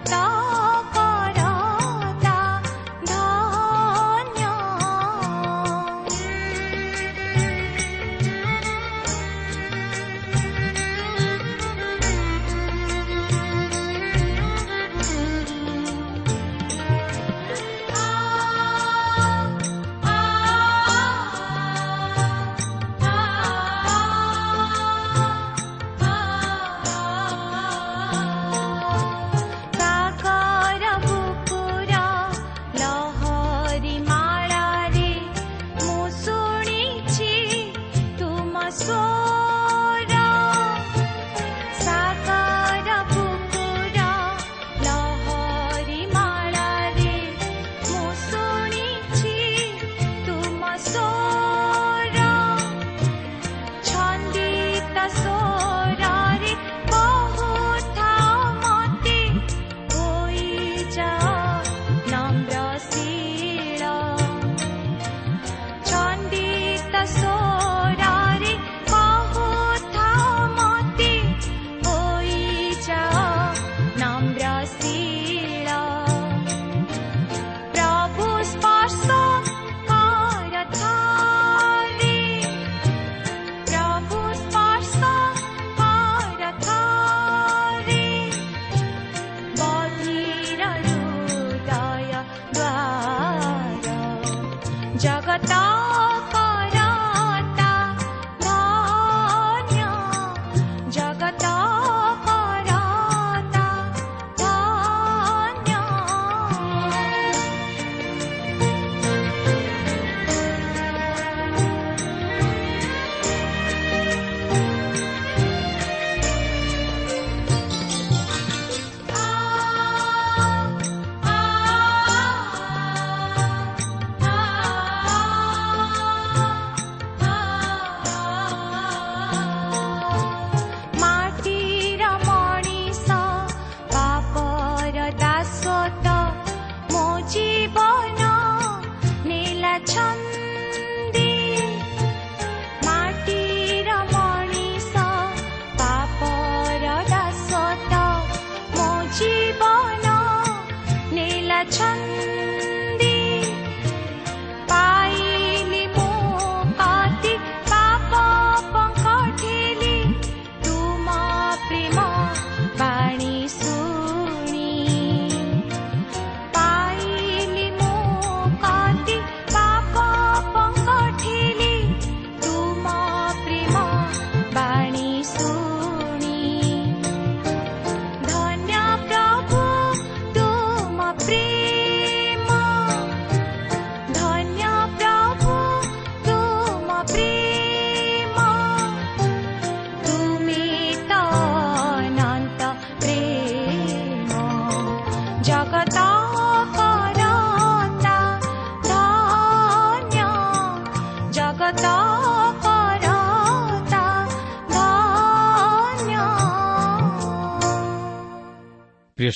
到。 왔다.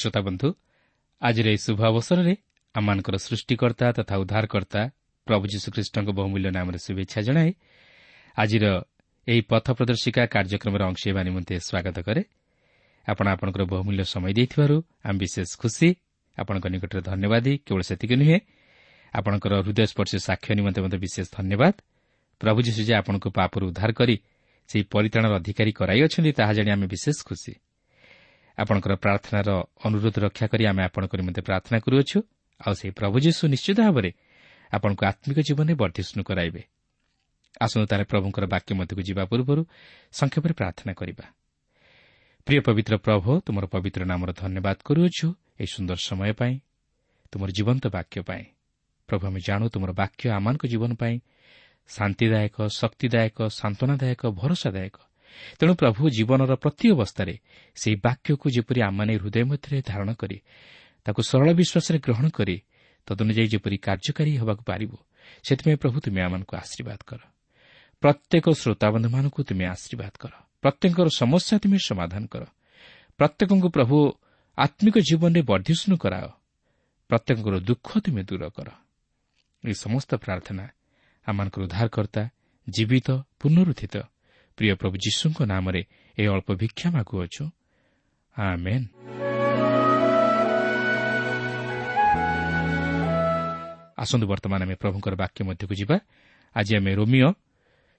ପ୍ରିୟ ଶ୍ରୋତା ବନ୍ଧୁ ଆଜିର ଏହି ଶୁଭ ଅବସରରେ ଆମମାନଙ୍କର ସୃଷ୍ଟିକର୍ତ୍ତା ତଥା ଉଦ୍ଧାରକର୍ତ୍ତା ପ୍ରଭୁ ଯୀଶୁଖ୍ରୀଷ୍ଟଙ୍କ ବହୁମୂଲ୍ୟ ନାମରେ ଶୁଭେଚ୍ଛା ଜଣାଏ ଆଜିର ଏହି ପଥ ପ୍ରଦର୍ଶିକା କାର୍ଯ୍ୟକ୍ରମରେ ଅଂଶ ହେବା ନିମନ୍ତେ ସ୍ୱାଗତ କରେ। ଆପଣ ଆପଣଙ୍କର ବହୁମୂଲ୍ୟ ସମୟ ଦେଇଥିବାରୁ ଆମେ ବିଶେଷ ଖୁସି। ଆପଣଙ୍କ ନିକଟରେ ଧନ୍ୟବାଦ କେବଳ ସେତିକି ନୁହେଁ ଆପଣଙ୍କର ହୃଦୟସ୍ପର୍ଶୀ ସାକ୍ଷ୍ୟ ନିମନ୍ତେ ମଧ୍ୟ ବିଶେଷ ଧନ୍ୟବାଦ। ପ୍ରଭୁ ଯୀଶୁ ଯେ ଆପଣଙ୍କୁ ପାପରୁ ଉଦ୍ଧାର କରି ସେହି ପରିତାଣର ଅଧିକାରୀ କରାଇଅଛନ୍ତି ତାହା ଜାଣି ଆମେ ବିଶେଷ ଖୁସି। ଆପଣଙ୍କର ପ୍ରାର୍ଥନାର ଅନୁରୋଧ ରକ୍ଷା କରି ଆମେ ଆପଣଙ୍କ ନିମନ୍ତେ ପ୍ରାର୍ଥନା କରୁଅଛୁ। ଆଉ ସେହି ପ୍ରଭୁ ଯୀଶୁ ନିଶ୍ଚିତ ଭାବରେ ଆପଣଙ୍କୁ ଆତ୍ମିକ ଜୀବନରେ ବର୍ଦ୍ଧିଷ୍ଣୁ କରାଇବେ। ଆସନ୍ତୁ ତାହେଲେ ପ୍ରଭୁଙ୍କର ବାକ୍ୟ ମଧ୍ୟକୁ ଯିବା ପୂର୍ବରୁ ସଂକ୍ଷେପରେ ପ୍ରାର୍ଥନା କରିବା। ପ୍ରିୟ ପବିତ୍ର ପ୍ରଭୁ ତୁମର ପବିତ୍ର ନାମର ଧନ୍ୟବାଦ କରୁଅଛୁ ଏହି ସୁନ୍ଦର ସମୟ ପାଇଁ ତୁମର ଜୀବନ୍ତ ବାକ୍ୟ ପାଇଁ। ପ୍ରଭୁ ଆମେ ଜାଣୁ ତୁମର ବାକ୍ୟ ଆମମାନଙ୍କ ଜୀବନ ପାଇଁ ଶାନ୍ତିଦାୟକ ଶକ୍ତିଦାୟକ ସାନ୍ତ୍ୱନାଦାୟକ ଭରସାଦାୟକ। ତେଣୁ ପ୍ରଭୁ ଜୀବନର ପ୍ରତି ଅବସ୍ଥାରେ ସେହି ବାକ୍ୟକୁ ଯେପରି ଆମମାନେ ହୃଦୟ ମଧ୍ୟରେ ଧାରଣ କରି ତାକୁ ସରଳ ବିଶ୍ୱାସରେ ଗ୍ରହଣ କରି ତଦନୁଯାୟୀ ଯେପରି କାର୍ଯ୍ୟକାରୀ ହେବାକୁ ପାରିବ ସେଥିପାଇଁ ପ୍ରଭୁ ତୁମେ ଆମମାନଙ୍କୁ ଆଶୀର୍ବାଦ କର। ପ୍ରତ୍ୟେକ ଶ୍ରୋତାବନ୍ଧୁମାନଙ୍କୁ ତୁମେ ଆଶୀର୍ବାଦ କର। ପ୍ରତ୍ୟେକଙ୍କର ସମସ୍ୟା ତୁମେ ସମାଧାନ କର। ପ୍ରତ୍ୟେକଙ୍କୁ ପ୍ରଭୁ ଆତ୍ମିକ ଜୀବନରେ ବର୍ଦ୍ଧିଷ୍ଣୁ କରାଅ। ପ୍ରତ୍ୟେକଙ୍କର ଦୁଃଖ ତୁମେ ଦୂର କର। ଏହି ସମସ୍ତ ପ୍ରାର୍ଥନା ଆମମାନଙ୍କର ଉଦ୍ଧାରକର୍ତ୍ତା ଜୀବିତ ପୁନରୁଦ୍ଧିତ ପ୍ରିୟ ପ୍ରଭୁ ଯୀଶୁଙ୍କ ନାମରେ ଏହି ଅଳ୍ପ ଭିକ୍ଷା ମାଗୁଅଛୁ। ଆମେନ୍। ଆସନ୍ତୁ ବର୍ତ୍ତମାନ ଆମେ ପ୍ରଭୁଙ୍କର ବାକ୍ୟ ମଧ୍ୟକୁ ଯିବା। ଆଜି ଆମେ ରୋମିଓ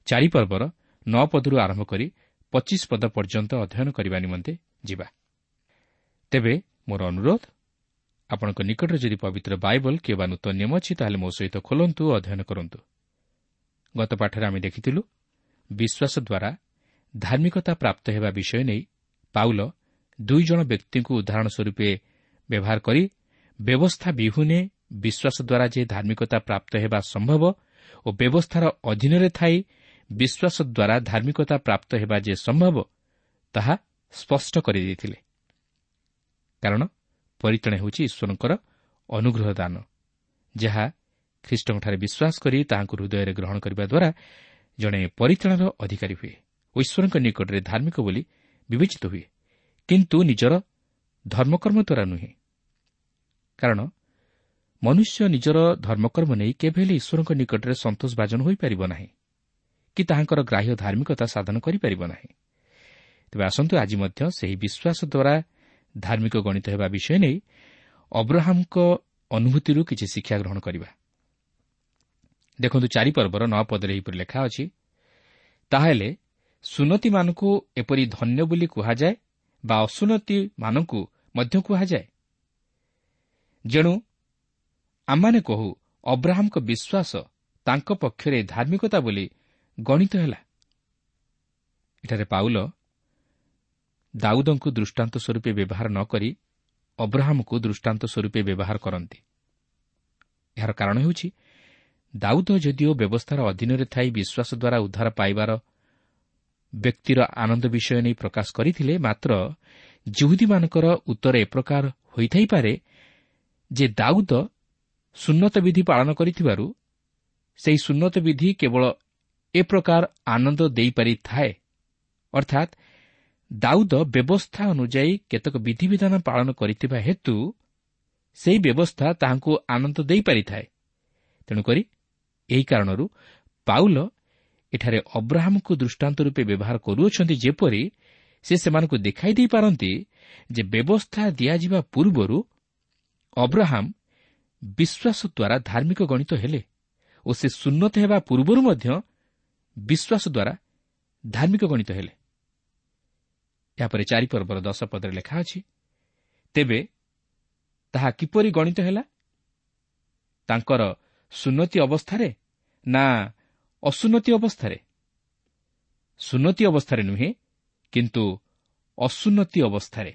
ଚାରିପର୍ବର ନଅ ପଦରୁ ଆରମ୍ଭ କରି ପଚିଶ ପଦ ପର୍ଯ୍ୟନ୍ତ ଅଧ୍ୟୟନ କରିବା ନିମନ୍ତେ ଯିବା। ତେବେ ମୋର ଅନୁରୋଧ ଆପଣଙ୍କ ନିକଟରେ ଯଦି ପବିତ୍ର ବାଇବଲ କିମ୍ବା ନୂତନ ନିୟମ ଅଛି ତାହେଲେ ମୋ ସହିତ ଖୋଲନ୍ତୁ ଅଧ୍ୟୟନ କରନ୍ତୁ। ଗତ ପାଠରେ ଆମେ ଦେଖିଥିଲୁ ବିଶ୍ୱାସ ଦ୍ୱାରା ଧାର୍ମିକତା ପ୍ରାପ୍ତ ହେବା ବିଷୟ ନେଇ ପାଉଲ ଦୁଇ ଜଣ ବ୍ୟକ୍ତିଙ୍କୁ ଉଦାହରଣ ସ୍ୱରୂପେ ବ୍ୟବହାର କରି ବ୍ୟବସ୍ଥା ବିହୁନେ ବିଶ୍ୱାସ ଦ୍ୱାରା ଯେ ଧାର୍ମିକତା ପ୍ରାପ୍ତ ହେବା ସମ୍ଭବ ଓ ବ୍ୟବସ୍ଥାର ଅଧୀନରେ ଥାଇ ବିଶ୍ୱାସ ଦ୍ୱାରା ଧାର୍ମିକତା ପ୍ରାପ୍ତ ହେବା ଯେ ସମ୍ଭବ ତାହା ସ୍ୱଷ୍ଟ କରିଦେଇଥିଲେ। କାରଣ ପରିତାଣ ହେଉଛି ଈଶ୍ୱରଙ୍କର ଅନୁଗ୍ରହ ଦାନ ଯାହା ଖ୍ରୀଷ୍ଟଙ୍କଠାରେ ବିଶ୍ୱାସ କରି ତାହାଙ୍କୁ ହୃଦୟରେ ଗ୍ରହଣ କରିବା ଦ୍ୱାରା ଜଣେ ପରିତାଣର ଅଧିକାରୀ ହୁଏ ଓ ଈଶ୍ୱରଙ୍କ ନିକଟରେ ଧାର୍ମିକ ବୋଲି ବିବେଚିତ ହୁଏ। କିନ୍ତୁ ନିଜର ଧର୍ମକର୍ମ ଦ୍ୱାରା ନୁହେଁ। କାରଣ ମନୁଷ୍ୟ ନିଜର ଧର୍ମକର୍ମ ନେଇ କେବେ ହେଲେ ଈଶ୍ୱରଙ୍କ ନିକଟରେ ସନ୍ତୋଷ ଭାଜନ ହୋଇପାରିବ ନାହିଁ କି ତାହାଙ୍କର ଗ୍ରାହ୍ୟ ଧାର୍ମିକତା ସାଧନ କରିପାରିବ ନାହିଁ। ତେବେ ଆସନ୍ତୁ ଆଜି ମଧ୍ୟ ସେହି ବିଶ୍ୱାସ ଦ୍ୱାରା ଧାର୍ମିକ ଗଣିତ ହେବା ବିଷୟ ନେଇ ଅବ୍ରାହମ୍ଙ୍କ ଅନୁଭୂତିରୁ କିଛି ଶିକ୍ଷା ଗ୍ରହଣ କରିବା। ଦେଖନ୍ତୁ ଚାରିପର୍ବର ନଅ ପଦରେ ଏହିପରି ଲେଖା ଅଛି ତାହେଲେ ସୁନତିମାନଙ୍କୁ ଏପରି ଧନ୍ୟ ବୋଲି କୁହାଯାଏ ବା ଅସୁନତିମାନଙ୍କୁ ମଧ୍ୟ କୁହାଯାଏ? ଯେଣୁ ଆମମାନେ କହୁ ଅବ୍ରାହମ୍ଙ୍କ ବିଶ୍ୱାସ ତାଙ୍କ ପକ୍ଷରେ ଧାର୍ମିକତା ବୋଲି ଗଣିତ ହେଲା। ଏଠାରେ ପାଉଲ ଦାଉଦଙ୍କୁ ଦୃଷ୍ଟାନ୍ତ ସ୍ୱରୂପେ ବ୍ୟବହାର ନ କରି ଅବ୍ରାହମ୍କୁ ଦୃଷ୍ଟାନ୍ତ ସ୍ୱରୂପେ ବ୍ୟବହାର କରନ୍ତି। ଏହାର କାରଣ ହେଉଛି ଦାଉଦ ଯଦିଓ ବ୍ୟବସ୍ଥାର ଅଧୀନରେ ଥାଇ ବିଶ୍ୱାସ ଦ୍ୱାରା ଉଦ୍ଧାର ପାଇବାର ବ୍ୟକ୍ତିର ଆନନ୍ଦ ବିଷୟ ନେଇ ପ୍ରକାଶ କରିଥିଲେ ମାତ୍ର ଜୁହୁଦୀମାନଙ୍କର ଉତ୍ତର ଏ ପ୍ରକାର ହୋଇଥାଇପାରେ ଯେ ଦାଉଦ ସୁନ୍ନତ ବିଧି ପାଳନ କରିଥିବାରୁ ସେହି ସୁନ୍ନତ ବିଧି କେବଳ ଏ ପ୍ରକାର ଆନନ୍ଦ ଦେଇପାରିଥାଏ। ଅର୍ଥାତ୍ ଦାଉଦ ବ୍ୟବସ୍ଥା ଅନୁଯାୟୀ କେତେକ ବିଧିବିଧାନ ପାଳନ କରିଥିବା ହେତୁ ସେହି ବ୍ୟବସ୍ଥା ତାହାଙ୍କୁ ଆନନ୍ଦ ଦେଇପାରିଥାଏ। ତେଣୁକରି ଏହି କାରଣରୁ ପାଉଲ ଏଠାରେ ଅବ୍ରାହମ୍ଙ୍କୁ ଦୃଷ୍ଟାନ୍ତ ରୂପେ ବ୍ୟବହାର କରୁଅଛନ୍ତି ଯେପରି ସେ ସେମାନଙ୍କୁ ଦେଖାଇ ଦେଇପାରନ୍ତି ଯେ ବ୍ୟବସ୍ଥା ଦିଆଯିବା ପୂର୍ବରୁ ଅବ୍ରାହମ୍ ବିଶ୍ୱାସ ଦ୍ୱାରା ଧାର୍ମିକ ଗଣିତ ହେଲେ ଓ ସେ ସୁନ୍ନତ ହେବା ପୂର୍ବରୁ ମଧ୍ୟ ବିଶ୍ୱାସ ଦ୍ୱାରା ଧାର୍ମିକ ଗଣିତ ହେଲେ। ଏହାପରେ ଚାରିପର୍ବର ଦଶ ପଦରେ ଲେଖା ଅଛି ତେବେ ତାହା କିପରି ଗଣିତ ହେଲା? ତାଙ୍କର ସୁନ୍ନତି ଅବସ୍ଥାରେ ନା ଅସୁନ୍ନତି ଅବସ୍ଥାରେ। ସୁନ୍ନତି ଅବସ୍ଥାରେ ନୁହେଁ କିନ୍ତୁ ଅସୁନ୍ନତି ଅବସ୍ଥାରେ।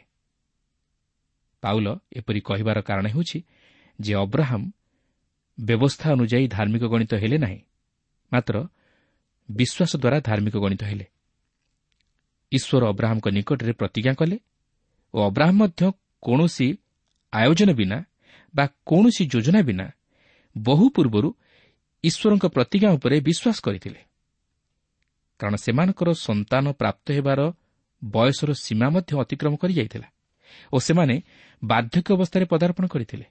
ପାଉଲ ଏପରି କହିବାର କାରଣ ହେଉଛି ଯେ ଅବ୍ରାହମ୍ ବ୍ୟବସ୍ଥା ଅନୁଯାୟୀ ଧାର୍ମିକ ଗଣିତ ହେଲେ ନାହିଁ ମାତ୍ର ବିଶ୍ୱାସ ଦ୍ୱାରା ଧାର୍ମିକ ଗଣିତ ହେଲେ। ଈଶ୍ୱର ଅବ୍ରାହମ୍ଙ୍କ ନିକଟରେ ପ୍ରତିଜ୍ଞା କଲେ ଓ ଅବ୍ରାହମ୍ ମଧ୍ୟ କୌଣସି ଆୟୋଜନ ବିନା ବା କୌଣସି ଯୋଜନା ବିନା ବହୁ ପୂର୍ବରୁ ଈଶ୍ୱରଙ୍କ ପ୍ରତିଜ୍ଞା ଉପରେ ବିଶ୍ୱାସ କରିଥିଲେ। କାରଣ ସେମାନଙ୍କର ସନ୍ତାନ ପ୍ରାପ୍ତ ହେବାର ବୟସର ସୀମା ମଧ୍ୟ ଅତିକ୍ରମ କରିଯାଇଥିଲା ଓ ସେମାନେ ବାର୍ଦ୍ଧକ୍ୟ ଅବସ୍ଥାରେ ପଦାର୍ପଣ କରିଥିଲେ।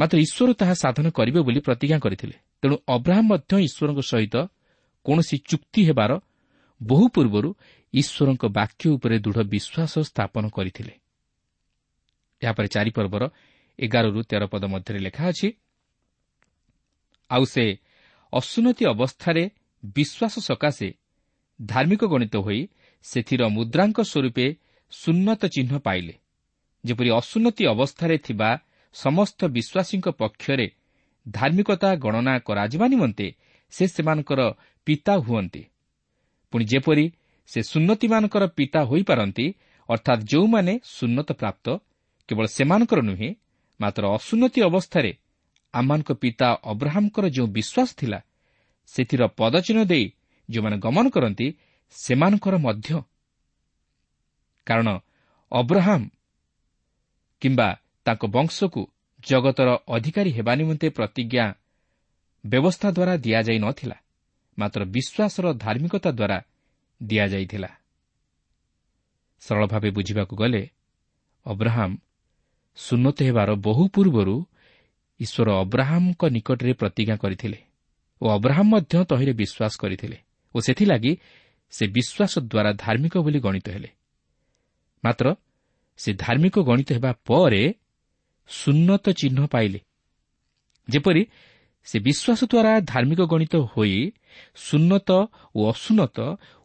ମାତ୍ର ଈଶ୍ୱର ତାହା ସାଧନ କରିବେ ବୋଲି ପ୍ରତିଜ୍ଞା କରିଥିଲେ। ତେଣୁ ଅବ୍ରାହମ୍ ମଧ୍ୟ ଈଶ୍ୱରଙ୍କ ସହିତ କୌଣସି ଚୁକ୍ତି ହେବାର ବହୁ ପୂର୍ବରୁ ଈଶ୍ୱରଙ୍କ ବାକ୍ୟ ଉପରେ ଦୃଢ଼ ବିଶ୍ୱାସ ସ୍ଥାପନ କରିଥିଲେ। ଏହାପରେ ଚାରିପର୍ବର ଏଗାରରୁ ତେର ପଦ ମଧ୍ୟରେ ଲେଖା ଅଛି ଆଉ ସେ ଅସୁନତି ଅବସ୍ଥାରେ ବିଶ୍ୱାସ ସକାଶେ ଧାର୍ମିକ ଗଣିତ ହୋଇ ସେଥିର ମୁଦ୍ରାଙ୍କ ସ୍ୱରୂପେ ସୁନ୍ନତ ଚିହ୍ନ ପାଇଲେ। ଯେପରି ଅସୁନ୍ନତି ଅବସ୍ଥାରେ ଥିବା ସମସ୍ତ ବିଶ୍ୱାସୀଙ୍କ ପକ୍ଷରେ ଧାର୍ମିକତା ଗଣନା କରାଯିବା ନିମନ୍ତେ ସେ ସେମାନଙ୍କର ପିତା ହୁଅନ୍ତି। ପୁଣି ଯେପରି ସେ ସୁନ୍ନତିମାନଙ୍କର ପିତା ହୋଇପାରନ୍ତି ଅର୍ଥାତ୍ ଯେଉଁମାନେ ସୁନ୍ନତ ପ୍ରାପ୍ତ କେବଳ ସେମାନଙ୍କର ନୁହେଁ ମାତ୍ର ଅସୁନ୍ନତି ଅବସ୍ଥାରେ ଆମମାନଙ୍କ ପିତା ଅବ୍ରାହମ୍ଙ୍କର ଯେଉଁ ବିଶ୍ୱାସ ଥିଲା ସେଥିର ପଦଚିହ୍ନ ଦେଇ ଯେଉଁମାନେ ଗମନ କରନ୍ତି ସେମାନଙ୍କର ମଧ୍ୟ। କାରଣ ଅବ୍ରାହମ୍ କିମ୍ବା ତାଙ୍କ ବଂଶକୁ ଜଗତର ଅଧିକାରୀ ହେବା ନିମନ୍ତେ ପ୍ରତିଜ୍ଞା ବ୍ୟବସ୍ଥା ଦ୍ୱାରା ଦିଆଯାଇ ନ ଥିଲା ମାତ୍ର ବିଶ୍ୱାସର ଧାର୍ମିକତା ଦ୍ୱାରା ଦିଆଯାଇଥିଲା। ସରଳ ଭାବେ ବୁଝିବାକୁ ଗଲେ ଅବ୍ରାହମ୍ ସୁନ୍ନତ ହେବାର ବହୁ ପୂର୍ବରୁ ଈଶ୍ୱର ଅବ୍ରାହମ୍ଙ୍କ ନିକଟରେ ପ୍ରତିଜ୍ଞା କରିଥିଲେ ଓ ଅବ୍ରାହମ୍ ମଧ୍ୟ ତହିଁରେ ବିଶ୍ୱାସ କରିଥିଲେ ଓ ସେଥିଲାଗି ସେ ବିଶ୍ୱାସ ଦ୍ୱାରା ଧାର୍ମିକ ବୋଲି ଗଣିତ ହେଲେ। ମାତ୍ର ସେ ଧାର୍ମିକ ଗଣିତ ହେବା ପରେ ସୁନ୍ନତ ଚିହ୍ନ ପାଇଲେ। ଯେପରି ସେ ବିଶ୍ୱାସ ଦ୍ୱାରା ଧାର୍ମିକ ଗଣିତ ହୋଇ ସୁନ୍ନତ ଓ ଅସୁନ୍ନତ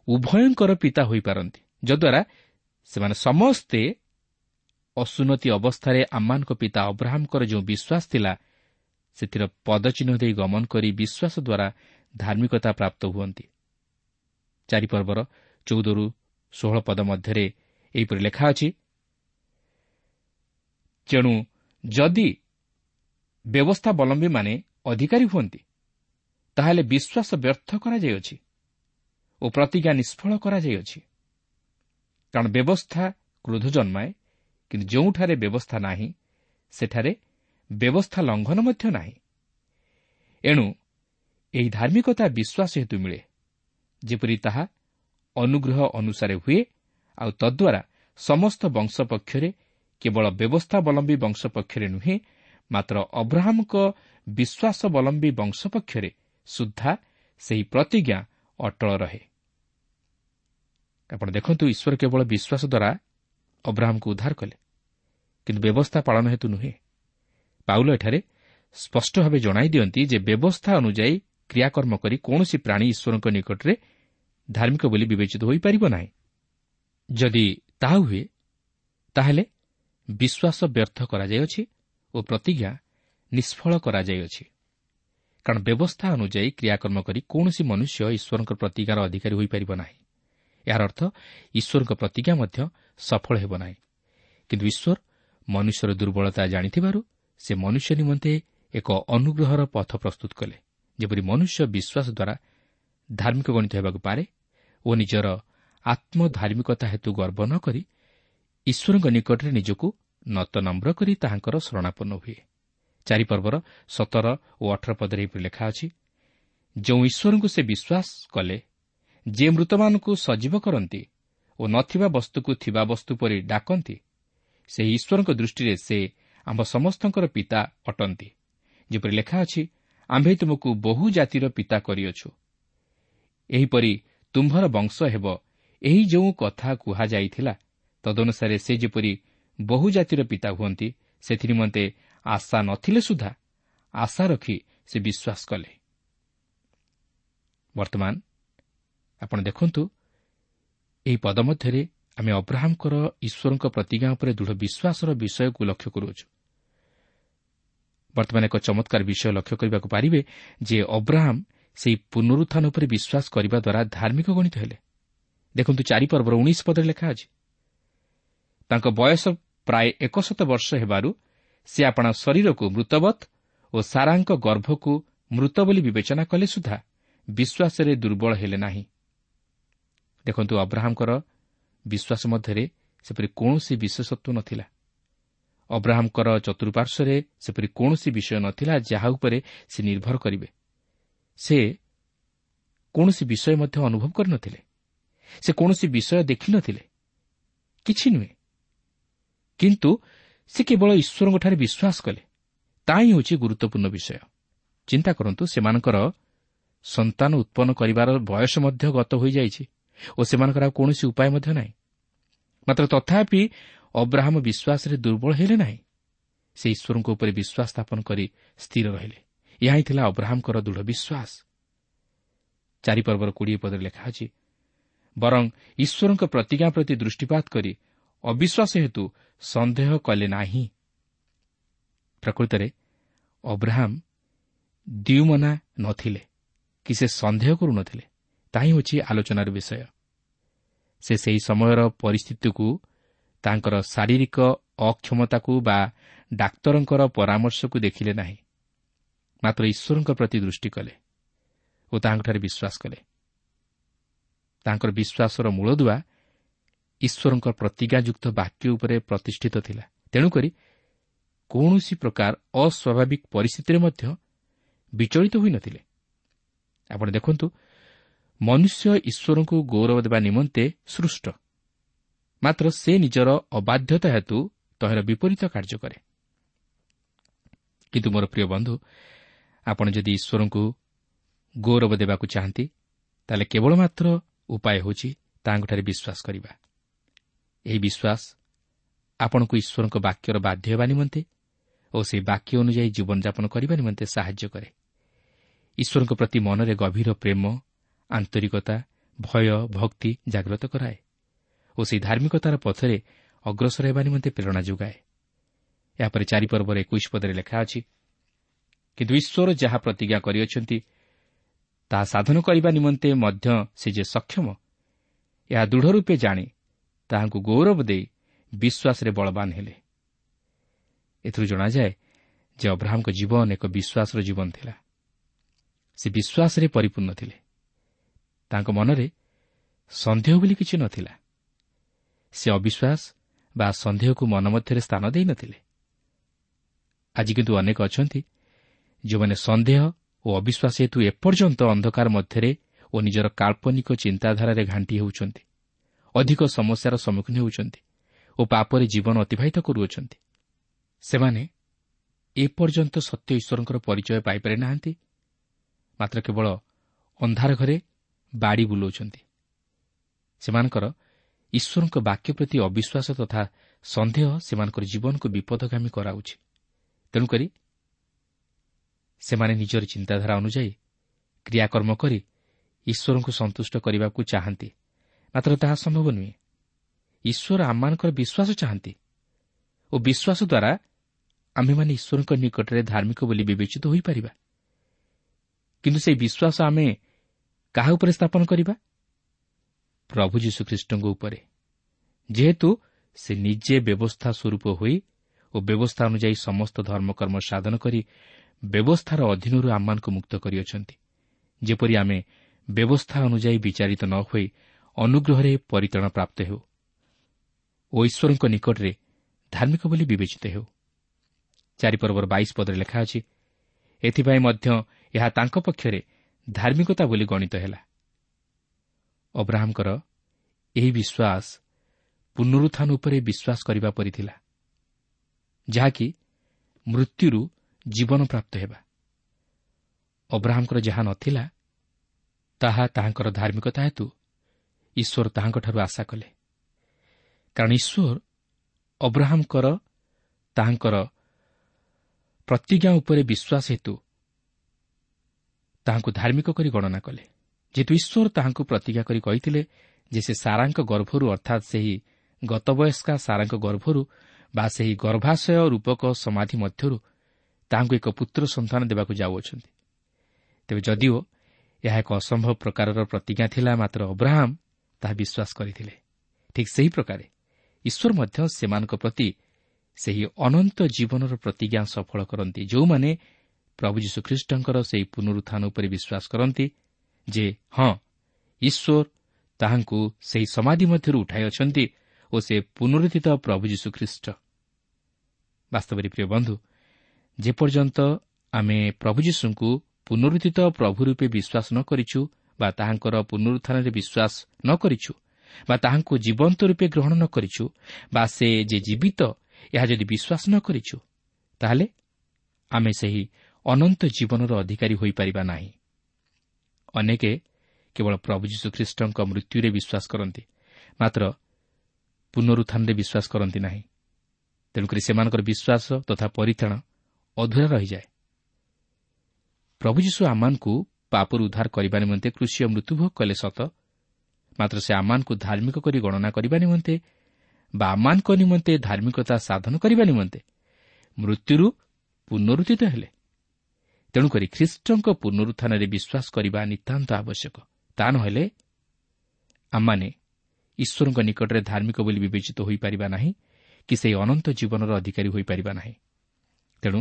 ଉଭୟଙ୍କର ପିତା ହୋଇପାରନ୍ତି ଯଦ୍ୱାରା ସେମାନେ ସମସ୍ତେ ଅସୁନ୍ନତି ଅବସ୍ଥାରେ ଆମମାନଙ୍କ ପିତା ଅବ୍ରାହମ୍ଙ୍କର ଯେଉଁ ବିଶ୍ୱାସ ଥିଲା ସେଥିର ପଦଚିହ୍ନ ଦେଇ ଗମନ କରି ବିଶ୍ୱାସ ଦ୍ୱାରା ଧାର୍ମିକତା ପ୍ରାପ୍ତ ହୁଅନ୍ତି। ଚାରିପର୍ବର ଚଉଦରୁ ଷୋହଳ ପଦ ମଧ୍ୟରେ ଏହିପରି ଲେଖା ଅଛି ତେଣୁ ଯଦି ବ୍ୟବସ୍ଥାବଲମ୍ବୀମାନେ ଅଧିକାରୀ ହୁଅନ୍ତି ତାହେଲେ ବିଶ୍ୱାସ ବ୍ୟର୍ଥ କରାଯାଇଅଛି ଓ ପ୍ରତିଜ୍ଞା ନିଷ୍ଫଳ କରାଯାଇଅଛି। କାରଣ ବ୍ୟବସ୍ଥା କ୍ରୋଧ ଜନ୍ମାଏ କିନ୍ତୁ ଯେଉଁଠାରେ ବ୍ୟବସ୍ଥା ନାହିଁ ସେଠାରେ ବ୍ୟବସ୍ଥା ଲଙ୍ଘନ ମଧ୍ୟ ନାହିଁ। ଏଣୁ ଏହି ଧାର୍ମିକତା ବିଶ୍ୱାସ ହେତୁ ମିଳେ ଯେପରି ତାହା ଅନୁଗ୍ରହ ଅନୁସାରେ ହୁଏ ଆଉ ତଦ୍ୱାରା ସମସ୍ତ ବଂଶ ପକ୍ଷରେ କେବଳ ବ୍ୟବସ୍ଥାବଲମ୍ବୀ ବଂଶ ପକ୍ଷରେ ନୁହେଁ ମାତ୍ର ଅବ୍ରାହମ୍ଙ୍କ ବିଶ୍ୱାସବଲମ୍ବୀ ବଂଶ ପକ୍ଷରେ ସୁଦ୍ଧା ସେହି ପ୍ରତିଜ୍ଞା ଅଟଳ ରହେ। ଆପଣ ଦେଖନ୍ତୁ ଈଶ୍ୱର କେବଳ ବିଶ୍ୱାସ ଦ୍ୱାରା ଅବ୍ରାହମ୍କୁ ଉଦ୍ଧାର କଲେ। କିନ୍ତୁ ବ୍ୟବସ୍ଥା ପାଳନ ହେତୁ ନୁହେଁ। ପାଉଲ ଏଠାରେ ସ୍ପଷ୍ଟ ଭାବେ ଜଣାଇ ଦିଅନ୍ତି ଯେ ବ୍ୟବସ୍ଥା ଅନୁଯାୟୀ କ୍ରିୟାକର୍ମ କରି କୌଣସି ପ୍ରାଣୀ ଈଶ୍ୱରଙ୍କ ନିକଟରେ ଧାର୍ମିକ ବୋଲି ବିବେଚିତ ହୋଇପାରିବ ନାହିଁ। ଯଦି ତାହା ହୁଏ ତାହେଲେ ବିଶ୍ୱାସ ବ୍ୟର୍ଥ କରାଯାଇଅଛି ଓ ପ୍ରତିଜ୍ଞା ନିଷ୍ଫଳ କରାଯାଇଅଛି। କାରଣ ବ୍ୟବସ୍ଥା ଅନୁଯାୟୀ କ୍ରିୟାକର୍ମ କରି କୌଣସି ମନୁଷ୍ୟ ଈଶ୍ୱରଙ୍କ ପ୍ରତିଜ୍ଞାର ଅଧିକାରୀ ହୋଇପାରିବ ନାହିଁ। ଏହାର ଅର୍ଥ ଈଶ୍ୱରଙ୍କ ପ୍ରତିଜ୍ଞା ମଧ୍ୟ ସଫଳ ହେବ ନାହିଁ। କିନ୍ତୁ ଈଶ୍ୱର ମନୁଷ୍ୟର ଦୁର୍ବଳତା ଜାଣିଥିବାରୁ ସେ ମନୁଷ୍ୟ ନିମନ୍ତେ ଏକ ଅନୁଗ୍ରହର ପଥ ପ୍ରସ୍ତୁତ କଲେ ଯେପରି ମନୁଷ୍ୟ ବିଶ୍ୱାସ ଦ୍ୱାରା ଧାର୍ମିକ ଗଣିତ ହେବାକୁ ପାରେ ଓ ନିଜର ଆତ୍ମଧାର୍ମିକତା ହେତୁ ଗର୍ବ ନ କରି ଈଶ୍ୱରଙ୍କ ନିକଟରେ ନିଜକୁ ନତନମ୍ର କରି ତାହାଙ୍କର ଶରଣାପନ୍ନ ହୁଏ। ଚାରିପର୍ବର ସତର ଓ ଅଠର ପଦରେ ଏହିପରି ଲେଖା ଅଛି ଯେଉଁ ଈଶ୍ୱରଙ୍କୁ ସେ ବିଶ୍ୱାସ କଲେ ଯିଏ ମୃତମାନଙ୍କୁ ସଜୀବ କରନ୍ତି ଓ ନଥିବା ବସ୍ତୁକୁ ଥିବା ବସ୍ତୁ ପରି ଡାକନ୍ତି ସେହି ଈଶ୍ୱରଙ୍କ ଦୃଷ୍ଟିରେ ସେ ଆମ୍ଭ ସମସ୍ତଙ୍କର ପିତା ଅଟନ୍ତି। ଯେପରି ଲେଖା ଅଛି ଆମ୍ଭେ ତୁମକୁ ବହୁ ଜାତିର ପିତା କରିଅଛୁ। ଏହିପରି ତୁମ୍ଭର ବଂଶ ହେବ ଏହି ଯେଉଁ କଥା କୁହାଯାଇଥିଲା ତଦନୁସାରେ ସେ ଯେପରି ବହୁ ଜାତିର ପିତା ହୁଅନ୍ତି ସେଥିନିମନ୍ତେ ଆଶା ନଥିଲେ ସୁଦ୍ଧା ଆଶା ରଖି ସେ ବିଶ୍ୱାସ କଲେ। ବର୍ତ୍ତମାନ ଆପଣ ଦେଖନ୍ତୁ ଏହି ପଦ ମଧ୍ୟରେ ଆମେ ଅବ୍ରାହମ୍ଙ୍କର ଈଶ୍ୱରଙ୍କ ପ୍ରତିଜ୍ଞା ଉପରେ ଦୃଢ଼ ବିଶ୍ୱାସର ବିଷୟକୁ ଲକ୍ଷ୍ୟ କରୁଅଛୁ। ବର୍ତ୍ତମାନ ଏକ ଚମତ୍କାର ବିଷୟ ଲକ୍ଷ୍ୟ କରିବାକୁ ପାରିବେ ଯେ ଅବ୍ରାହମ୍ ସେହି ପୁନରୁତ୍ଥାନ ଉପରେ ବିଶ୍ୱାସ କରିବା ଦ୍ୱାରା ଧାର୍ମିକ ଗଣିତ ହେଲେ। ଦେଖନ୍ତୁ ଚାରିପର୍ବର ଉଣେଇଶ ପଦରେ ଲେଖା ଅଛି ତାଙ୍କ ବୟସ ପ୍ରାୟ ଏକଶତ ବର୍ଷ ହେବାରୁ ସେ ଆପଣା ଶରୀରକୁ ମୃତବତ୍ ଓ ସାରାଙ୍କ ଗର୍ଭକୁ ମୃତ ବୋଲି ବିବେଚନା କଲେ ସୁଦ୍ଧା ବିଶ୍ୱାସରେ ଦୁର୍ବଳ ହେଲେ ନାହିଁ। ଦେଖନ୍ତୁ ଅବ୍ରାହମ୍ଙ୍କର ବିଶ୍ୱାସ ମଧ୍ୟରେ ସେପରି କୌଣସି ବିଶେଷତ୍ୱ ନଥିଲା। ଅବ୍ରାହମ୍ଙ୍କର ଚତୁଃପାର୍ଶ୍ୱରେ ସେପରି କୌଣସି ବିଷୟ ନଥିଲା ଯାହା ଉପରେ ସେ ନିର୍ଭର କରିବେ। ସେ କୌଣସି ବିଷୟ ମଧ୍ୟ ଅନୁଭବ କରିନଥିଲେ। ସେ କୌଣସି ବିଷୟ ଦେଖିନଥିଲେ। କିଛି ନୁହେଁ। କିନ୍ତୁ ସେ କେବଳ ଈଶ୍ୱରଙ୍କଠାରେ ବିଶ୍ୱାସ କଲେ। ତାହା ହିଁ ହେଉଛି ଗୁରୁତ୍ୱପୂର୍ଣ୍ଣ ବିଷୟ। ଚିନ୍ତା କରନ୍ତୁ ସେମାନଙ୍କର ସନ୍ତାନ ଉତ୍ପନ୍ନ କରିବାର ବୟସ ମଧ୍ୟ ଗତ ହୋଇଯାଇଛି। ଓ ସେମାନଙ୍କର ଆଉ କୌଣସି ଉପାୟ ମଧ୍ୟ ନାହିଁ। ମାତ୍ର ତଥାପି ଅବ୍ରାହମ ବିଶ୍ୱାସରେ ଦୁର୍ବଳ ହେଲେ ନାହିଁ। ସେ ଈଶ୍ୱରଙ୍କ ଉପରେ ବିଶ୍ୱାସ ସ୍ଥାପନ କରି ସ୍ଥିର ରହିଲେ। ଏହା ହିଁ ଥିଲା ଅବ୍ରାହମଙ୍କର ଦୃଢ଼ ବିଶ୍ୱାସ। ଚାରିପର୍ବର କୋଡ଼ିଏ ପଦରେ ଲେଖା ଅଛି ବରଂ ଈଶ୍ୱରଙ୍କ ପ୍ରତିଜ୍ଞା ପ୍ରତି ଦୃଷ୍ଟିପାତ କରି ଅବିଶ୍ୱାସ ହେତୁ ସନ୍ଦେହ କଲେ ନାହିଁ। ପ୍ରକୃତରେ ଅବ୍ରାହମ୍ ଦ୍ୟୁମନା ନଥିଲେ କି ସେ ସନ୍ଦେହ କରୁନଥିଲେ। ତାହା ହେଉଛି ଆଲୋଚନାର ବିଷୟ। ସେ ସେହି ସମୟର ପରିସ୍ଥିତିକୁ ତାଙ୍କର ଶାରୀରିକ ଅକ୍ଷମତାକୁ ବା ଡାକ୍ତରଙ୍କର ପରାମର୍ଶକୁ ଦେଖିଲେ ନାହିଁ। ମାତ୍ର ଈଶ୍ୱରଙ୍କ ପ୍ରତି ଦୃଷ୍ଟି କଲେ ଓ ତାହାଙ୍କଠାରେ ବିଶ୍ୱାସ କଲେ। ତାଙ୍କର ବିଶ୍ୱାସର ମୂଳଦୁଆ ଈଶ୍ୱରଙ୍କ ପ୍ରତିଜ୍ଞାଯୁକ୍ତ ବାକ୍ୟ ଉପରେ ପ୍ରତିଷ୍ଠିତ ଥିଲା। ତେଣୁକରି କୌଣସି ପ୍ରକାର ଅସ୍ୱାଭାବିକ ପରିସ୍ଥିତିରେ ମଧ୍ୟ ବିଚଳିତ ହୋଇନଥିଲେ ଆପଣ ଦେଖନ୍ତୁ ମନୁଷ୍ୟ ଈଶ୍ୱରଙ୍କୁ ଗୌରବ ଦେବା ନିମନ୍ତେ ସୃଷ୍ଟ। ମାତ୍ର ସେ ନିଜର ଅବାଧ୍ୟତା ହେତୁ ତହିଁର ବିପରୀତ କାର୍ଯ୍ୟ କରେ। କିନ୍ତୁ ମୋର ପ୍ରିୟ ବନ୍ଧୁ ଆପଣ ଯଦି ଈଶ୍ୱରଙ୍କୁ ଗୌରବ ଦେବାକୁ ଚାହାନ୍ତି ତାହେଲେ କେବଳ ମାତ୍ର ଉପାୟ ହେଉଛି ତାଙ୍କଠାରେ ବିଶ୍ୱାସ କରିବା। ଏହି ବିଶ୍ୱାସ ଆପଣଙ୍କୁ ଈଶ୍ୱରଙ୍କ ବାକ୍ୟର ବାଧ୍ୟ ହେବା ନିମନ୍ତେ ଓ ସେହି ବାକ୍ୟ ଅନୁଯାୟୀ ଜୀବନଯାପନ କରିବା ନିମନ୍ତେ ସାହାଯ୍ୟ କରେ। ଈଶ୍ୱରଙ୍କ ପ୍ରତି ମନରେ ଗଭୀର ପ୍ରେମ ଆନ୍ତରିକତା ଭୟ ଭକ୍ତି ଜାଗ୍ରତ କରାଏ ଓ ସେହି ଧାର୍ମିକତାର ପଥରେ ଅଗ୍ରସର ହେବା ନିମନ୍ତେ ପ୍ରେରଣା ଯୋଗାଏ। ଏହାପରେ ଚାରିପର୍ବର ଏକୋଇଶ ପଦରେ ଲେଖା ଅଛି କିନ୍ତୁ ଈଶ୍ୱର ଯାହା ପ୍ରତିଜ୍ଞା କରିଅଛନ୍ତି ତାହା ସାଧନ କରିବା ନିମନ୍ତେ ମଧ୍ୟ ସେ ଯେ ସକ୍ଷମ ଏହା ଦୃଢ଼ ରୂପେ ଜାଣି ତାହାଙ୍କୁ ଗୌରବ ଦେଇ ବିଶ୍ୱାସରେ ବଳବାନ ହେଲେ। ଏଥିରୁ ଜଣାଯାଏ ଯେ ଅବ୍ରାହ୍ମଙ୍କ ଜୀବନ ଏକ ବିଶ୍ୱାସର ଜୀବନ ଥିଲା। ସେ ବିଶ୍ୱାସରେ ପରିପୂର୍ଣ୍ଣ ଥିଲେ। ତାଙ୍କ ମନରେ ସନ୍ଦେହ ବୋଲି କିଛି ନଥିଲା। ସେ ଅବିଶ୍ୱାସ ବା ସନ୍ଦେହକୁ ମନ ମଧ୍ୟରେ ସ୍ଥାନ ଦେଇନଥିଲେ ଆଜି କିନ୍ତୁ ଅନେକ ଅଛନ୍ତି ଯେଉଁମାନେ ସନ୍ଦେହ ଓ ଅବିଶ୍ୱାସ ହେତୁ ଏପର୍ଯ୍ୟନ୍ତ ଅନ୍ଧକାର ମଧ୍ୟରେ ଓ ନିଜର କାଳ୍ପନିକ ଚିନ୍ତାଧାରାରେ ଘାଣ୍ଟି ହେଉଛନ୍ତି ଅଧିକ ସମସ୍ୟାର ସମ୍ମୁଖୀନ ହେଉଛନ୍ତି ଓ ପାପରେ ଜୀବନ ଅତିବାହିତ କରୁଅଛନ୍ତି। ସେମାନେ ଏପର୍ଯ୍ୟନ୍ତ ସତ୍ୟ ଈଶ୍ୱରଙ୍କର ପରିଚୟ ପାଇପାରି ନାହାନ୍ତି ମାତ୍ର କେବଳ ଅନ୍ଧାର ଘରେ ବାଡ଼ି ବୁଲାଉଛନ୍ତି। ସେମାନଙ୍କର ଈଶ୍ୱରଙ୍କ ବାକ୍ୟ ପ୍ରତି ଅବିଶ୍ୱାସ ତଥା ସନ୍ଦେହ ସେମାନଙ୍କର ଜୀବନକୁ ବିପଦଗାମୀ କରାଉଛି। ତେଣୁକରି ସେମାନେ ନିଜର ଚିନ୍ତାଧାରା ଅନୁଯାୟୀ କ୍ରିୟାକର୍ମ କରି ଈଶ୍ୱରଙ୍କୁ ସନ୍ତୁଷ୍ଟ କରିବାକୁ ଚାହାନ୍ତି। ମାତ୍ର ତାହା ସମ୍ଭବ ନୁହେଁ। ଈଶ୍ୱର ଆମମାନଙ୍କର ବିଶ୍ୱାସ ଚାହାନ୍ତି ଓ ବିଶ୍ୱାସ ଦ୍ୱାରା ଆମ୍ଭେମାନେ ଈଶ୍ୱରଙ୍କ ନିକଟରେ ଧାର୍ମିକ ବୋଲି ବିବେଚିତ ହୋଇପାରିବା। କିନ୍ତୁ ସେହି ବିଶ୍ୱାସ ଆମେ କାହା ଉପରେ ସ୍ଥାପନ କରିବା? ପ୍ରଭୁ ଯୀଶୁଖ୍ରୀଷ୍ଟଙ୍କ ଉପରେ। ଯେହେତୁ ସେ ନିଜେ ବ୍ୟବସ୍ଥା ସ୍ୱରୂପ ହୋଇ ଓ ବ୍ୟବସ୍ଥା ଅନୁଯାୟୀ ସମସ୍ତ ଧର୍ମକର୍ମ ସାଧନ କରି ବ୍ୟବସ୍ଥାର ଅଧୀନରୁ ଆମମାନଙ୍କୁ ମୁକ୍ତ କରିଅଛନ୍ତି ଯେପରି ଆମେ ବ୍ୟବସ୍ଥା ଅନୁଯାୟୀ ବିଚାରିତ ନ ହୋଇ ଅନୁଗ୍ରହରେ ପରିତାଣ ପ୍ରାପ୍ତ ହେଉ ଓ ଈଶ୍ୱରଙ୍କ ନିକଟରେ ଧାର୍ମିକ ବୋଲି ବିବେଚିତ ହେଉ। ଚାରିପର୍ବର ବାଇଶ ପଦରେ ଲେଖା ଅଛି ଏଥିପାଇଁ ମଧ୍ୟ ଏହା ତାଙ୍କ ପକ୍ଷରେ ଧାର୍ମିକତା ବୋଲି ଗଣିତ ହେଲା। ଅବ୍ରାହ୍ମଙ୍କର ଏହି ବିଶ୍ୱାସ ପୁନରୁତ୍ଥାନ ଉପରେ ବିଶ୍ୱାସ କରିବା ପରି ଥିଲା ଯାହାକି ମୃତ୍ୟୁରୁ ଜୀବନ ପ୍ରାପ୍ତ ହେବା। ଅବ୍ରାହ୍ମଙ୍କର ଯାହା ନଥିଲା ତାହା ତାହାଙ୍କର ଧାର୍ମିକତା ହେତୁ ଈଶ୍ୱର ତାହାଙ୍କଠାରୁ ଆଶା କଲେ। କାରଣ ଈଶ୍ୱର ଅବ୍ରାହ୍ମଙ୍କର ତାହାଙ୍କର ପ୍ରତିଜ୍ଞା ଉପରେ ବିଶ୍ୱାସ ହେତୁ ତାହାଙ୍କୁ ଧାର୍ମିକ କରି ଗଣନା କଲେ। ଯେହେତୁ ଈଶ୍ୱର ତାହାଙ୍କୁ ପ୍ରତିଜ୍ଞା କରି କହିଥିଲେ ଯେ ସେ ସାରାଙ୍କ ଗର୍ଭରୁ ଅର୍ଥାତ୍ ସେହି ଗତବୟସ୍କା ସାରାଙ୍କ ଗର୍ଭରୁ ବା ସେହି ଗର୍ଭାଶୟ ରୂପକ ସମାଧି ମଧ୍ୟରୁ ତାହାଙ୍କୁ ଏକ ପୁତ୍ର ସନ୍ତାନ ଦେବାକୁ ଯାଉଅଛନ୍ତି। ତେବେ ଯଦିଓ ଏହା ଏକ ଅସମ୍ଭବ ପ୍ରକାରର ପ୍ରତିଜ୍ଞା ଥିଲା ମାତ୍ର ଅବ୍ରାହମ୍ ତାହା ବିଶ୍ୱାସ କରିଥିଲେ। ଠିକ୍ ସେହି ପ୍ରକାରେ ଈଶ୍ୱର ମଧ୍ୟ ସେମାନଙ୍କ ପ୍ରତି ସେହି ଅନନ୍ତ ଜୀବନର ପ୍ରତିଜ୍ଞା ସଫଳ କରନ୍ତି ଯେଉଁମାନେ ପ୍ରଭୁ ଯୀଶୁଖ୍ରୀଷ୍ଟଙ୍କର ସେହି ପୁନରୁତ୍ଥାନ ଉପରେ ବିଶ୍ୱାସ କରନ୍ତି ଯେ ହଁ ଈଶ୍ୱର ତାହାଙ୍କୁ ସେହି ସମାଧି ମଧ୍ୟରୁ ଉଠାଇ ଅଛନ୍ତି ଓ ସେ ପୁନରୁଦ୍ଧିତ ପ୍ରଭୁ ଯୀଶୁଖ୍ରୀଷ୍ଟ। ବାସ୍ତବରେ ପ୍ରିୟ ବନ୍ଧୁ ଯେପର୍ଯ୍ୟନ୍ତ ଆମେ ପ୍ରଭୁ ଯୀଶୁଙ୍କୁ ପୁନରୁଦ୍ଧିତ ପ୍ରଭୁ ରୂପେ ବିଶ୍ୱାସ ନ କରିଛୁ ବା ତାହାଙ୍କର ପୁନରୁତ୍ଥାନରେ ବିଶ୍ୱାସ ନ କରିଛୁ ବା ତାହାଙ୍କୁ ଜୀବନ୍ତ ରୂପେ ଗ୍ରହଣ ନ କରିଛୁ ବା ସେ ଯେ ଜୀବିତ ଏହା ଯଦି ବିଶ୍ୱାସ ନ କରିଛୁ ତାହେଲେ ଆମେ ସେହି ଅନନ୍ତ ଜୀବନର ଅଧିକାରୀ ହୋଇପାରିବା ନାହିଁ। ଅନେକ କେବଳ ପ୍ରଭୁ ଯୀଶୁଖ୍ରୀଷ୍ଟଙ୍କ ମୃତ୍ୟୁରେ ବିଶ୍ୱାସ କରନ୍ତି ମାତ୍ର ପୁନରୁତ୍ଥାନରେ ବିଶ୍ୱାସ କରନ୍ତି ନାହିଁ। ତେଣୁକରି ସେମାନଙ୍କର ବିଶ୍ୱାସ ତଥା ପରିତାଣ ଅଧୁରା ରହିଯାଏ। ପ୍ରଭୁ ଯୀଶୁ ଆମମାନଙ୍କୁ ପାପରୁ ଉଦ୍ଧାର କରିବା ନିମନ୍ତେ କୃଷି ମୃତ୍ୟୁଭୋଗ କଲେ ସତ ମାତ୍ର ସେ ଆମମାନଙ୍କୁ ଧାର୍ମିକ କରି ଗଣନା କରିବା ନିମନ୍ତେ ବା ଆମମାନଙ୍କ ନିମନ୍ତେ ଧାର୍ମିକତା ସାଧନ କରିବା ନିମନ୍ତେ ମୃତ୍ୟୁରୁ ପୁନରୁଦ୍ଧିତ ହେଲେ। ତେଣୁକରି ଖ୍ରୀଷ୍ଟଙ୍କ ପୁନରୁତ୍ଥାନରେ ବିଶ୍ୱାସ କରିବା ନିତାନ୍ତ ଆବଶ୍ୟକ। ତା ନହେଲେ ଆମମାନେ ଈଶ୍ୱରଙ୍କ ନିକଟରେ ଧାର୍ମିକ ବୋଲି ବିବେଚିତ ହୋଇପାରିବା ନାହିଁ କି ସେହି ଅନନ୍ତ ଜୀବନର ଅଧିକାରୀ ହୋଇପାରିବା ନାହିଁ। ତେଣୁ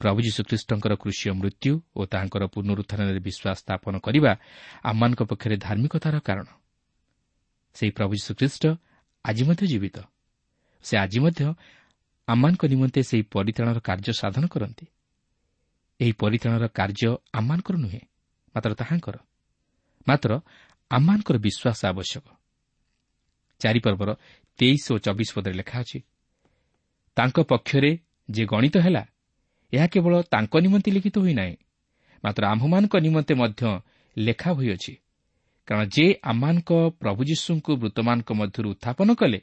ପ୍ରଭୁ ଯୀଶୁଖ୍ରୀଷ୍ଟଙ୍କର କୃଷିୟ ମୃତ୍ୟୁ ଓ ତାହାଙ୍କର ପୁନରୁତ୍ଥାନରେ ବିଶ୍ୱାସ ସ୍ଥାପନ କରିବା ଆମମାନଙ୍କ ପକ୍ଷରେ ଧାର୍ମିକତାର କାରଣ। ସେହି ପ୍ରଭୁ ଯୀଶୁଖ୍ରୀଷ୍ଟ ଆଜି ମଧ୍ୟ ଜୀବିତ। ସେ ଆଜି ମଧ୍ୟ ଆମମାନଙ୍କ ନିମନ୍ତେ ସେହି ପରିତ୍ରାଣର କାର୍ଯ୍ୟ ସାଧନ କରନ୍ତି। ଏହି ପରିତ୍ରାଣର କାର୍ଯ୍ୟ ଆମମାନଙ୍କର ନୁହେଁ ମାତ୍ର ତାହାଙ୍କର। ମାତ୍ର ଆମମାନଙ୍କର ବିଶ୍ୱାସ ଆବଶ୍ୟକ। ଚାରିପର୍ବର ତେଇଶ ଓ ଚବିଶ ପଦରେ ଲେଖା ଅଛି ତାଙ୍କ ପକ୍ଷରେ ଯେ ଗଣିତ ହେଲା ଏହା କେବଳ ତାଙ୍କ ନିମନ୍ତେ ଲିଖିତ ହୋଇନାହିଁ ମାତ୍ର ଆମ୍ଭମାନଙ୍କ ନିମନ୍ତେ ମଧ୍ୟ ଲେଖା ହୋଇଅଛି। କାରଣ ଯେ ଆମମାନଙ୍କ ପ୍ରଭୁ ଯୀଶୁଙ୍କୁ ମୃତମାନଙ୍କ ମଧ୍ୟରୁ ଉତ୍ଥାପନ କଲେ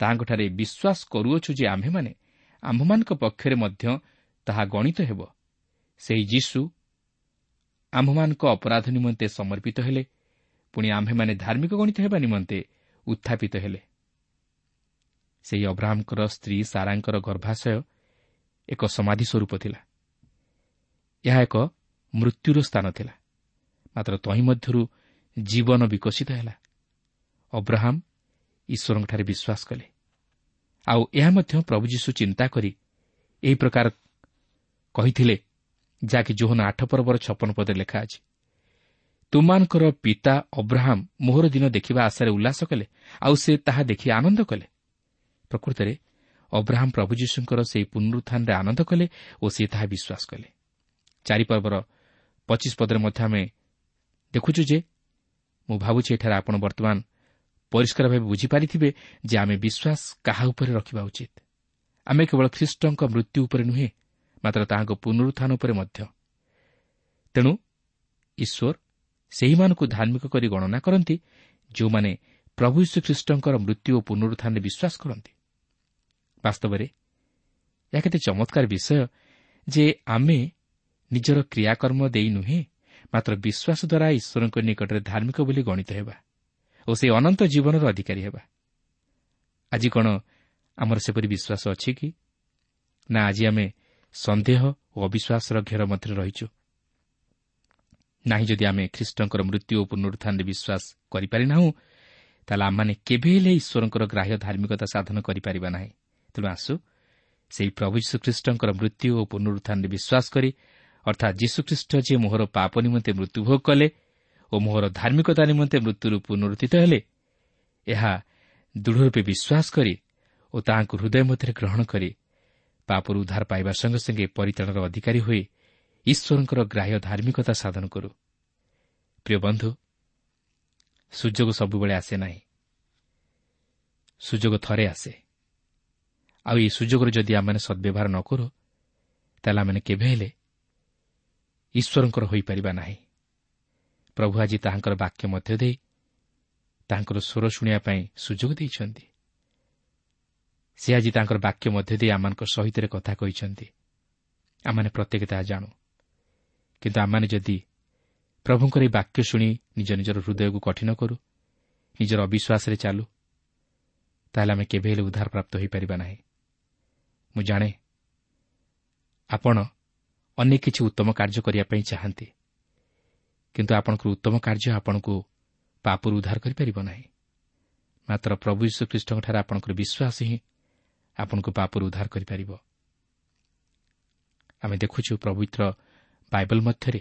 ତାହାଙ୍କଠାରେ ବିଶ୍ୱାସ କରୁଅଛୁ ଯେ ଆମ୍ଭେମାନେ ଆମ୍ଭମାନଙ୍କ ପକ୍ଷରେ ମଧ୍ୟ ତାହା ଗଣିତ ହେବ। ସେହି ଯୀଶୁ ଆମ୍ଭମାନଙ୍କ ଅପରାଧ ନିମନ୍ତେ ସମର୍ପିତ ହେଲେ ପୁଣି ଆମ୍ଭେମାନେ ଧାର୍ମିକ ଗଣିତ ହେବା ନିମନ୍ତେ ଉତ୍ଥାପିତ ହେଲେ। ସେହି ଅବ୍ରାହ୍ମଙ୍କର ସ୍ତ୍ରୀ ସାରାଙ୍କର ଗର୍ଭାଶୟ ଏକ ସମାଧି ସ୍ୱରୂପ ଥିଲା। ଏହା ଏକ ମୃତ୍ୟୁର ସ୍ଥାନ ଥିଲା। ମାତ୍ର ତହିଁ ମଧ୍ୟରୁ ଜୀବନ ବିକଶିତ ହେଲା। ଅବ୍ରାହମ୍ ଈଶ୍ୱରଙ୍କଠାରେ ବିଶ୍ୱାସ କଲେ। ଆଉ ଏହା ମଧ୍ୟ ପ୍ରଭୁ ଯୀଶୁ ଚିନ୍ତା କରି ଏହି ପ୍ରକାର କହିଥିଲେ ଯାହାକି ଜୋହନ ଆଠ ପର୍ବର ଛପନ ପଦରେ ଲେଖା ଅଛି। ତୁମାନଙ୍କର ପିତା ଅବ୍ରାହମ୍ ମୋହର ଦିନ ଦେଖିବା ଆଶାରେ ଉଲ୍ଲାସ କଲେ ଆଉ ସେ ତାହା ଦେଖି ଆନନ୍ଦ କଲେ। ପ୍ରକୃତରେ ଅବ୍ରାହମ୍ ପ୍ରଭୁ ଯୀଶୁଙ୍କର ସେହି ପୁନରୁତ୍ଥାନରେ ଆନନ୍ଦ କଲେ ଓ ସେ ତାହା ବିଶ୍ୱାସ କଲେ। ଚାରିପର୍ବର ପଚିଶ ପଦରେ ମଧ୍ୟ ଆମେ ଦେଖୁଛୁ ଯେ ମୁଁ ଭାବୁଛି ଏଠାରେ ଆପଣ ବର୍ତ୍ତମାନ ପରିଷ୍କାର ଭାବେ ବୁଝିପାରିଥିବେ ଯେ ଆମେ ବିଶ୍ୱାସ କାହା ଉପରେ ରଖିବା ଉଚିତ। ଆମେ କେବଳ ଖ୍ରୀଷ୍ଟଙ୍କ ମୃତ୍ୟୁ ଉପରେ ନୁହେଁ ମାତ୍ର ତାହାଙ୍କ ପୁନରୁତ୍ଥାନ ଉପରେ ମଧ୍ୟ। ତେଣୁ ଈଶ୍ୱର ସେହିମାନଙ୍କୁ ଧାର୍ମିକ କରି ଗଣନା କରନ୍ତି ଯେଉଁମାନେ ପ୍ରଭୁ ଶ୍ରୀଖ୍ରୀଷ୍ଟଙ୍କର ମୃତ୍ୟୁ ଓ ପୁନରୁତ୍ଥାନରେ ବିଶ୍ୱାସ କରନ୍ତି। ବାସ୍ତବରେ ଏହା କେତେ ଚମତ୍କାର ବିଷୟ ଯେ ଆମେ ନିଜର କ୍ରିୟାକର୍ମ ଦେଇ ନୁହେଁ ମାତ୍ର ବିଶ୍ୱାସ ଦ୍ୱାରା ଈଶ୍ୱରଙ୍କ ନିକଟରେ ଧାର୍ମିକ ବୋଲି ଗଣିତ ହେବା ଓ ସେ ଅନନ୍ତ ଜୀବନର ଅଧିକାରୀ ହେବା। ଆଜି କ'ଣ ଆମର ସେପରି ବିଶ୍ୱାସ ଅଛି କି? ନା ଆଜି ଆମେ ସନ୍ଦେହ ଓ ଅବିଶ୍ୱାସର ଘେର ମଧ୍ୟରେ ରହିଛୁ। ନାହିଁ ଯଦି ଆମେ ଖ୍ରୀଷ୍ଟଙ୍କର ମୃତ୍ୟୁ ଓ ପୁନରୁତ୍ଥାନରେ ବିଶ୍ୱାସ କରିପାରି ନାହୁଁ ତାହେଲେ ଆମମାନେ କେବେ ହେଲେ ଈଶ୍ୱରଙ୍କର ଗ୍ରାହ୍ୟ ଧାର୍ମିକତା ସାଧନ କରିପାରିବା ନାହିଁ। ତେଣୁ ଆସୁ ସେହି ପ୍ରଭୁ ଯୀଶୁଖ୍ରୀଷ୍ଟଙ୍କର ମୃତ୍ୟୁ ଓ ପୁନରୁତ୍ଥାନରେ ବିଶ୍ୱାସ କରି ଅର୍ଥାତ୍ ଯୀଶୁଖ୍ରୀଷ୍ଟ ଯିଏ ମୋହର ପାପ ନିମନ୍ତେ ମୃତ୍ୟୁଭୋଗ କଲେ ଓ ମୋହର ଧାର୍ମିକତା ନିମନ୍ତେ ମୃତ୍ୟୁରୁ ପୁନରୁଦ୍ଧିତ ହେଲେ ଏହା ଦୃଢ଼ ରୂପେ ବିଶ୍ୱାସ କରି ଓ ତାହାଙ୍କୁ ହୃଦୟ ମଧ୍ୟରେ ଗ୍ରହଣ କରି ପାପରୁ ଉଦ୍ଧାର ପାଇବା ସଙ୍ଗେ ସଙ୍ଗେ ପରିତାଣର ଅଧିକାରୀ ହୋଇ ଈଶ୍ୱରଙ୍କର ଗ୍ରାହ୍ୟ ଧାର୍ମିକତା ସାଧନ କରୁ। ପ୍ରିୟ ବନ୍ଧୁ ସୁଯୋଗ ସବୁବେଳେ ଆସେ ନାହିଁ। ସୁଯୋଗ ଥରେ ଆସେ। ଆଉ ଏହି ସୁଯୋଗର ଯଦି ଆମମାନେ ସଦ୍ବ୍ୟବହାର ନ କରୁ ତାହେଲେ ଆମମାନେ କେବେ ହେଲେ ଈଶ୍ୱରଙ୍କର ହୋଇପାରିବା ନାହିଁ। ପ୍ରଭୁ ଆଜି ତାହାଙ୍କର ବାକ୍ୟ ମଧ୍ୟ ଦେଇ ତାଙ୍କର ସ୍ୱର ଶୁଣିବା ପାଇଁ ସୁଯୋଗ ଦେଇଛନ୍ତି। ସେ ଆଜି ତାଙ୍କର ବାକ୍ୟ ମଧ୍ୟ ଦେଇ ଆମମାନଙ୍କ ସହିତ କଥା କହିଛନ୍ତି। ଆମମାନେ ପ୍ରତ୍ୟେକ ତାହା ଜାଣୁ। କିନ୍ତୁ ଆମମାନେ ଯଦି ପ୍ରଭୁଙ୍କର ଏହି ବାକ୍ୟ ଶୁଣି ନିଜ ନିଜର ହୃଦୟକୁ କଠିନ କରୁ ନିଜର ଅବିଶ୍ୱାସରେ ଚାଲୁ ତାହେଲେ ଆମେ କେବେ ହେଲେ ଉଦ୍ଧାର ପ୍ରାପ୍ତ ହୋଇପାରିବା ନାହିଁ। ମୁଁ ଜାଣେ ଆପଣ ଅନେକ କିଛି ଉତ୍ତମ କାର୍ଯ୍ୟ କରିବା ପାଇଁ ଚାହାନ୍ତି କିନ୍ତୁ ଆପଣଙ୍କର ଉତ୍ତମ କାର୍ଯ୍ୟ ଆପଣଙ୍କୁ ପାପରୁ ଉଦ୍ଧାର କରିପାରିବ ନାହିଁ। ମାତ୍ର ପ୍ରଭୁ ଯୀଶୁଖ୍ରୀଷ୍ଟଙ୍କଠାରେ ଆପଣଙ୍କର ବିଶ୍ୱାସ ହିଁ ଆପଣଙ୍କୁ ପାପରୁ ଉଦ୍ଧାର କରିପାରିବ। ଆମେ ଦେଖୁଛୁ ପବିତ୍ର ବାଇବଲ ମଧ୍ୟରେ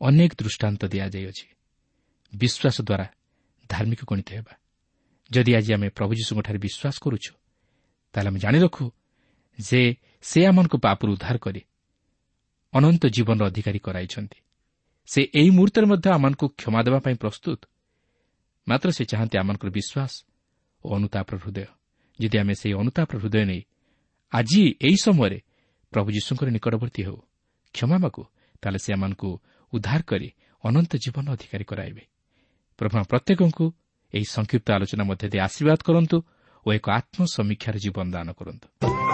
ଅନେକ ଦୃଷ୍ଟାନ୍ତ ଦିଆଯାଇଅଛି। ବିଶ୍ୱାସ ଦ୍ୱାରା ଧାର୍ମିକ ଗଣିତ ହେବା। ଯଦି ଆଜି ଆମେ ପ୍ରଭୁ ଯୀଶୁଙ୍କଠାରେ ବିଶ୍ୱାସ କରୁଛୁ ତାହେଲେ ଆମେ ଜାଣି ରଖୁ ଯେ ସେ ଆମମାନଙ୍କୁ ପାପରୁ ଉଦ୍ଧାର କରି ଅନନ୍ତ ଜୀବନର ଅଧିକାରୀ କରାଇଛନ୍ତି। ସେ ଏହି ମୁହୂର୍ତ୍ତରେ ମଧ୍ୟ ଆମମାନଙ୍କୁ କ୍ଷମା ଦେବା ପାଇଁ ପ୍ରସ୍ତୁତ। ମାତ୍ର ସେ ଚାହାନ୍ତି ଆମମାନଙ୍କର ବିଶ୍ୱାସ ଓ ଅନୁତାପର ହୃଦୟ। ଯଦି ଆମେ ସେହି ଅନୁତାପର ହୃଦୟ ନେଇ ଆଜି ଏହି ସମୟରେ ପ୍ରଭୁ ଯୀଶୁଙ୍କର ନିକଟବର୍ତ୍ତୀ ହେଉ କ୍ଷମା ମାଗୁ ତାହେଲେ ସେମାନଙ୍କୁ ଉଦ୍ଧାର କରି ଅନନ୍ତ ଜୀବନ ଅଧିକାରୀ କରାଇବେ। ପ୍ରଭୁ ପ୍ରତ୍ୟେକଙ୍କୁ ଏହି ସଂକ୍ଷିପ୍ତ ଆଲୋଚନା ମଧ୍ୟ ଦେଇ ଆଶୀର୍ବାଦ କରନ୍ତୁ ଓ ଏକ ଆତ୍ମସମୀକ୍ଷାର ଜୀବନ ଦାନ କରନ୍ତୁ।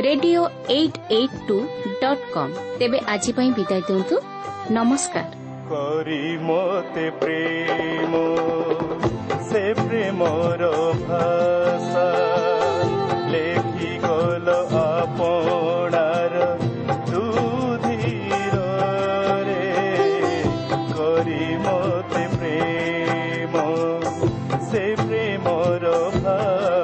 radio eight eight two dot com. ତେବେ ଆଜି ପାଇଁ ବିଦାୟ ଦିଅନ୍ତୁ। ନମସ୍କାର। କରି ମୋତେ ପ୍ରେମ ସେ ପ୍ରେମର ଭାଷା। ଲେଖି ଗଲ ଆପଣାର ଦୁଧିରରେ। କରି ମୋତେ ପ୍ରେମ ସେ ପ୍ରେମର ଭାଷା